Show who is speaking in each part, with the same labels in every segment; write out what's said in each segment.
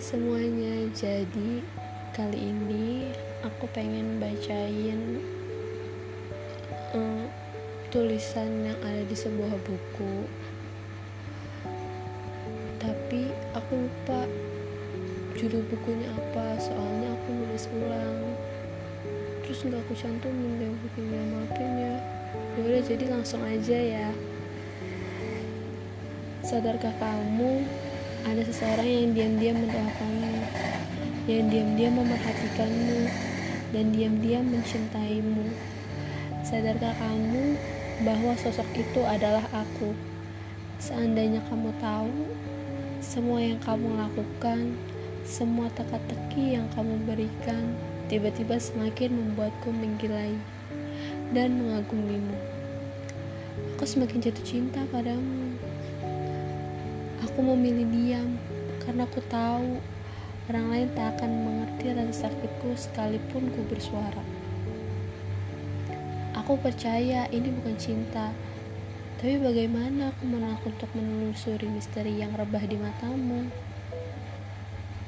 Speaker 1: semuanya, jadi kali ini aku pengen bacain uh, tulisan yang ada di sebuah buku. Tapi aku lupa judul bukunya apa, soalnya aku nulis ulang. Terus nggak aku cantumin deh bukunya, maafin ya. Yaudah jadi langsung aja ya. Sadarkah kamu ada seseorang yang diam-diam mendoakanmu, yang diam-diam memerhatikanmu, dan diam-diam mencintaimu. Sadarkah kamu bahwa sosok itu adalah aku? Seandainya kamu tahu, semua yang kamu lakukan, semua teka-teki yang kamu berikan, tiba-tiba semakin membuatku menggilai dan mengagumimu. Aku semakin jatuh cinta padamu. Aku memilih diam karena aku tahu orang lain tak akan mengerti rasa sakitku sekalipun ku bersuara. Aku percaya ini bukan cinta, tapi bagaimana aku menolak untuk menelusuri misteri yang rebah di matamu?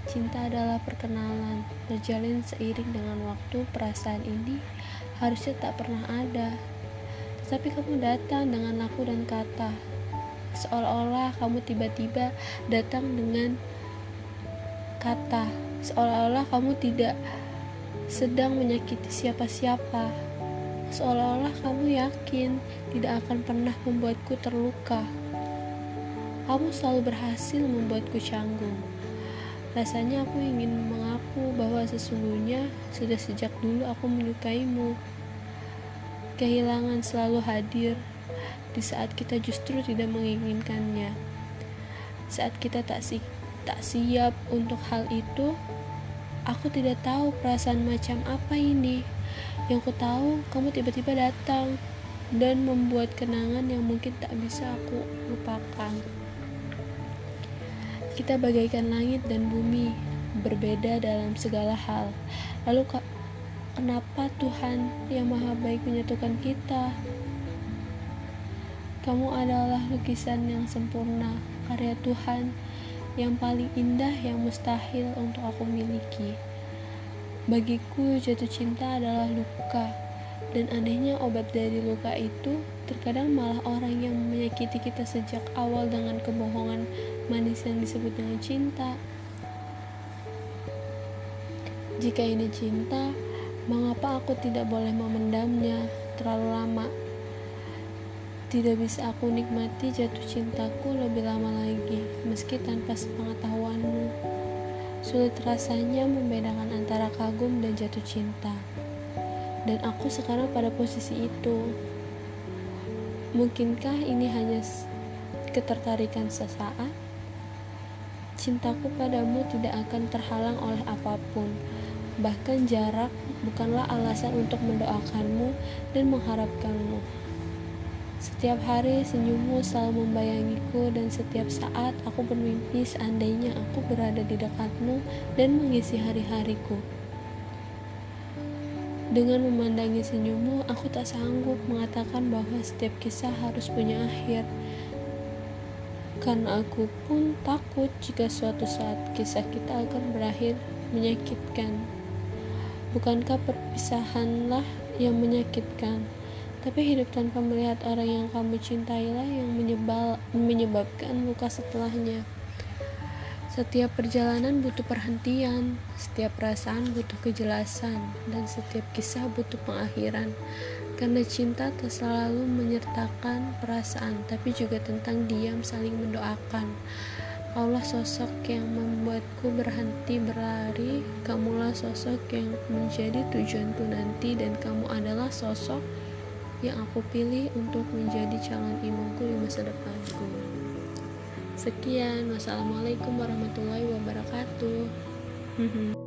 Speaker 1: Cinta adalah perkenalan, berjalin seiring dengan waktu. Perasaan ini harusnya tak pernah ada, tetapi kamu datang dengan aku dan kata, seolah-olah kamu tiba-tiba datang dengan kata seolah-olah kamu tidak sedang menyakiti siapa-siapa. Seolah-olah kamu yakin tidak akan pernah membuatku terluka. Kamu selalu berhasil membuatku canggung. Rasanya aku ingin mengaku bahwa sesungguhnya sudah sejak dulu aku menyukaimu. Kehilangan selalu hadir di saat kita justru tidak menginginkannya. Saat kita tak si tak siap untuk hal itu, aku tidak tahu perasaan macam apa ini. Yang ku tahu, kamu tiba-tiba datang dan membuat kenangan yang mungkin tak bisa aku lupakan. Kita bagaikan langit dan bumi, berbeda dalam segala hal. Lalu kenapa Tuhan yang Maha Baik menyatukan kita? Kamu adalah lukisan yang sempurna, karya Tuhan yang paling indah yang mustahil untuk aku miliki. Bagiku, jatuh cinta adalah luka, dan anehnya obat dari luka itu terkadang malah orang yang menyakiti kita sejak awal dengan kebohongan manis yang disebut dengan cinta. Jika ini cinta, mengapa aku tidak boleh memendamnya terlalu lama? Tidak bisa aku nikmati jatuh cintaku lebih lama lagi, meski tanpa sepengetahuanmu. Sulit rasanya membedakan antara kagum dan jatuh cinta. Dan aku sekarang pada posisi itu. Mungkinkah ini hanya ketertarikan sesaat? Cintaku padamu tidak akan terhalang oleh apa pun. Bahkan jarak bukanlah alasan untuk mendoakanmu dan mengharapkanmu. Setiap hari senyummu selalu membayangiku dan setiap saat aku bermimpi seandainya aku berada di dekatmu dan mengisi hari-hariku. Dengan memandangi senyummu, aku tak sanggup mengatakan bahwa setiap kisah harus punya akhir. Karena aku pun takut jika suatu saat kisah kita akan berakhir menyakitkan. Bukankah perpisahanlah yang menyakitkan? Tapi hidup tanpa melihat orang yang kamu cintailah yang menyebal, menyebabkan luka setelahnya. Setiap perjalanan butuh perhentian, setiap perasaan butuh kejelasan, dan setiap kisah butuh pengakhiran. Karena cinta tak selalu menyertakan perasaan, tapi juga tentang diam saling mendoakan. Allah sosok yang membuatku berhenti berlari, kamulah sosok yang menjadi tujuanku nanti, dan kamu adalah sosok yang aku pilih untuk menjadi calon imamku di masa depanku. Sekian, wassalamualaikum warahmatullahi wabarakatuh.